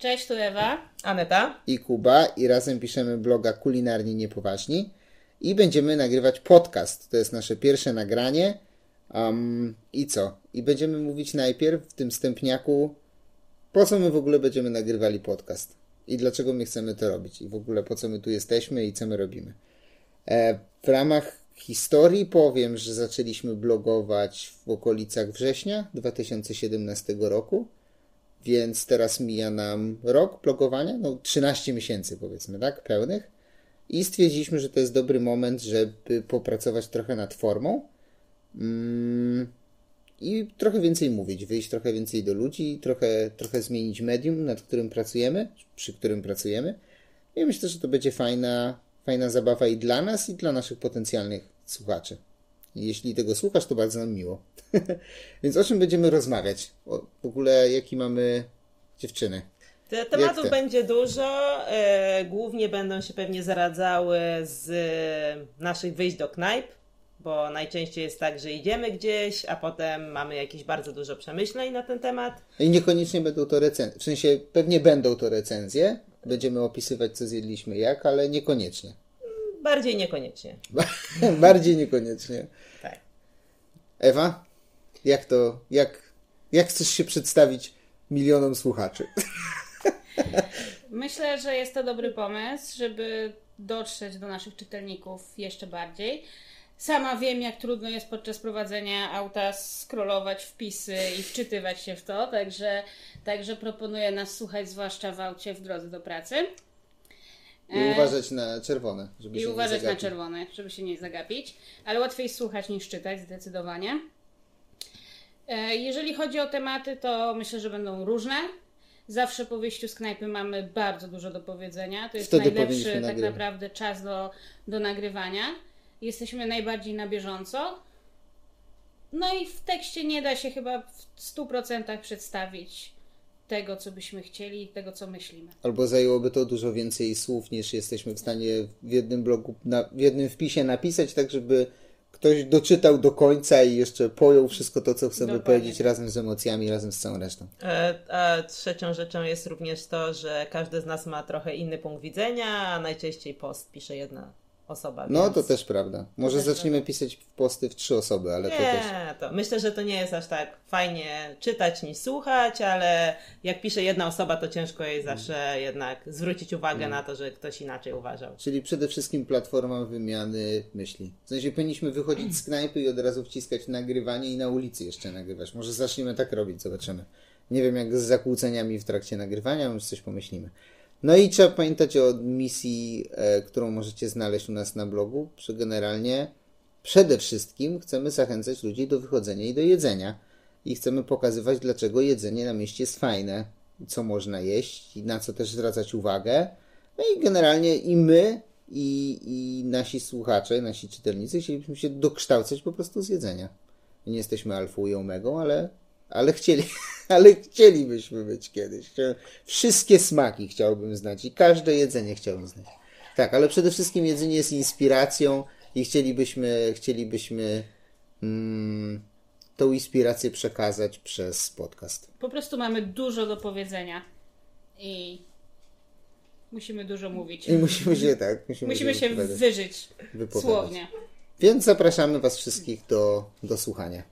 Cześć, tu Ewa. Aneta. i Kuba i razem piszemy bloga Kulinarni Niepoważni i będziemy nagrywać podcast. To jest nasze pierwsze nagranie. Um, I co? I będziemy mówić najpierw w tym wstępniaku, po co my w ogóle będziemy nagrywali podcast i dlaczego my chcemy to robić i w ogóle po co my tu jesteśmy i co my robimy. E, w ramach historii powiem, że zaczęliśmy blogować w okolicach września 2017 roku. Więc teraz mija nam rok blogowania, no 13 miesięcy powiedzmy, tak, pełnych. I stwierdziliśmy, że to jest dobry moment, żeby popracować trochę nad formą mm, i trochę więcej mówić, wyjść trochę więcej do ludzi, trochę, trochę zmienić medium, nad którym pracujemy, przy którym pracujemy. I myślę, że to będzie fajna, fajna zabawa i dla nas, i dla naszych potencjalnych słuchaczy. Jeśli tego słuchasz, to bardzo nam miło. Więc o czym będziemy rozmawiać? O, w ogóle, jaki mamy dziewczyny? Te tematów te? będzie dużo. E, głównie będą się pewnie zaradzały z e, naszych wyjść do knajp, bo najczęściej jest tak, że idziemy gdzieś, a potem mamy jakieś bardzo dużo przemyśleń na ten temat. I niekoniecznie będą to recenzje. W sensie pewnie będą to recenzje. Będziemy opisywać, co zjedliśmy jak, ale niekoniecznie. Bardziej niekoniecznie. Bardziej niekoniecznie. Tak. Ewa, jak to, jak, jak chcesz się przedstawić milionom słuchaczy? Myślę, że jest to dobry pomysł, żeby dotrzeć do naszych czytelników jeszcze bardziej. Sama wiem, jak trudno jest podczas prowadzenia auta scrollować wpisy i wczytywać się w to, także, także proponuję nas słuchać, zwłaszcza w aucie w drodze do pracy. I uważać na czerwone, żeby I się uważać nie na czerwone, żeby się nie zagapić, ale łatwiej słuchać niż czytać, zdecydowanie. E, Jeżeli chodzi o tematy, to myślę, że będą różne. Zawsze po wyjściu z knajpy mamy bardzo dużo do powiedzenia. To jest Wtedy najlepszy tak nagrywać. naprawdę czas do, do nagrywania. Jesteśmy najbardziej na bieżąco. No i w tekście nie da się chyba w 100% przedstawić tego, co byśmy chcieli i tego, co myślimy. Albo zajęłoby to dużo więcej słów, niż jesteśmy w stanie w jednym blogu, na, w jednym wpisie napisać, tak żeby ktoś doczytał do końca i jeszcze pojął wszystko to, co chcemy Dokładnie. powiedzieć razem z emocjami, razem z całą resztą. E, A trzecią rzeczą jest również to, że każdy z nas ma trochę inny punkt widzenia, a najczęściej post pisze jedna osoba. No więc... to też prawda. Może też zaczniemy pisać posty w trzy osoby, ale to też. Nie, to myślę, że to nie jest aż tak fajnie czytać niż słuchać, ale jak pisze jedna osoba, to ciężko jej zawsze jednak zwrócić uwagę na to, że ktoś inaczej uważał. Czyli przede wszystkim platforma wymiany myśli. W sensie powinniśmy wychodzić z knajpy i od razu wciskać nagrywanie i na ulicy jeszcze nagrywać. Może zaczniemy tak robić, zobaczymy. Nie wiem jak z zakłóceniami w trakcie nagrywania, może coś pomyślimy. No i trzeba pamiętać o misji, e, którą możecie znaleźć u nas na blogu, że generalnie przede wszystkim chcemy zachęcać ludzi do wychodzenia i do jedzenia. I chcemy pokazywać, dlaczego jedzenie na mieście jest fajne, co można jeść i na co też zwracać uwagę. No i generalnie i my, i, i nasi słuchacze, nasi czytelnicy chcielibyśmy się dokształcać po prostu z jedzenia. Nie jesteśmy alfą i omegą, ale, ale, chcieli, ale chcielibyśmy być kiedyś. Wszystkie smaki chciałbym znać i każde jedzenie chciałbym znać. Tak, ale przede wszystkim jedzenie jest inspiracją i chcielibyśmy, chcielibyśmy mm, tą inspirację przekazać przez podcast. Po prostu mamy dużo do powiedzenia i musimy dużo mówić. I musimy się tak, musimy, Musimy się wyżyć Wypowiadać. słownie. Więc zapraszamy Was wszystkich do, do słuchania.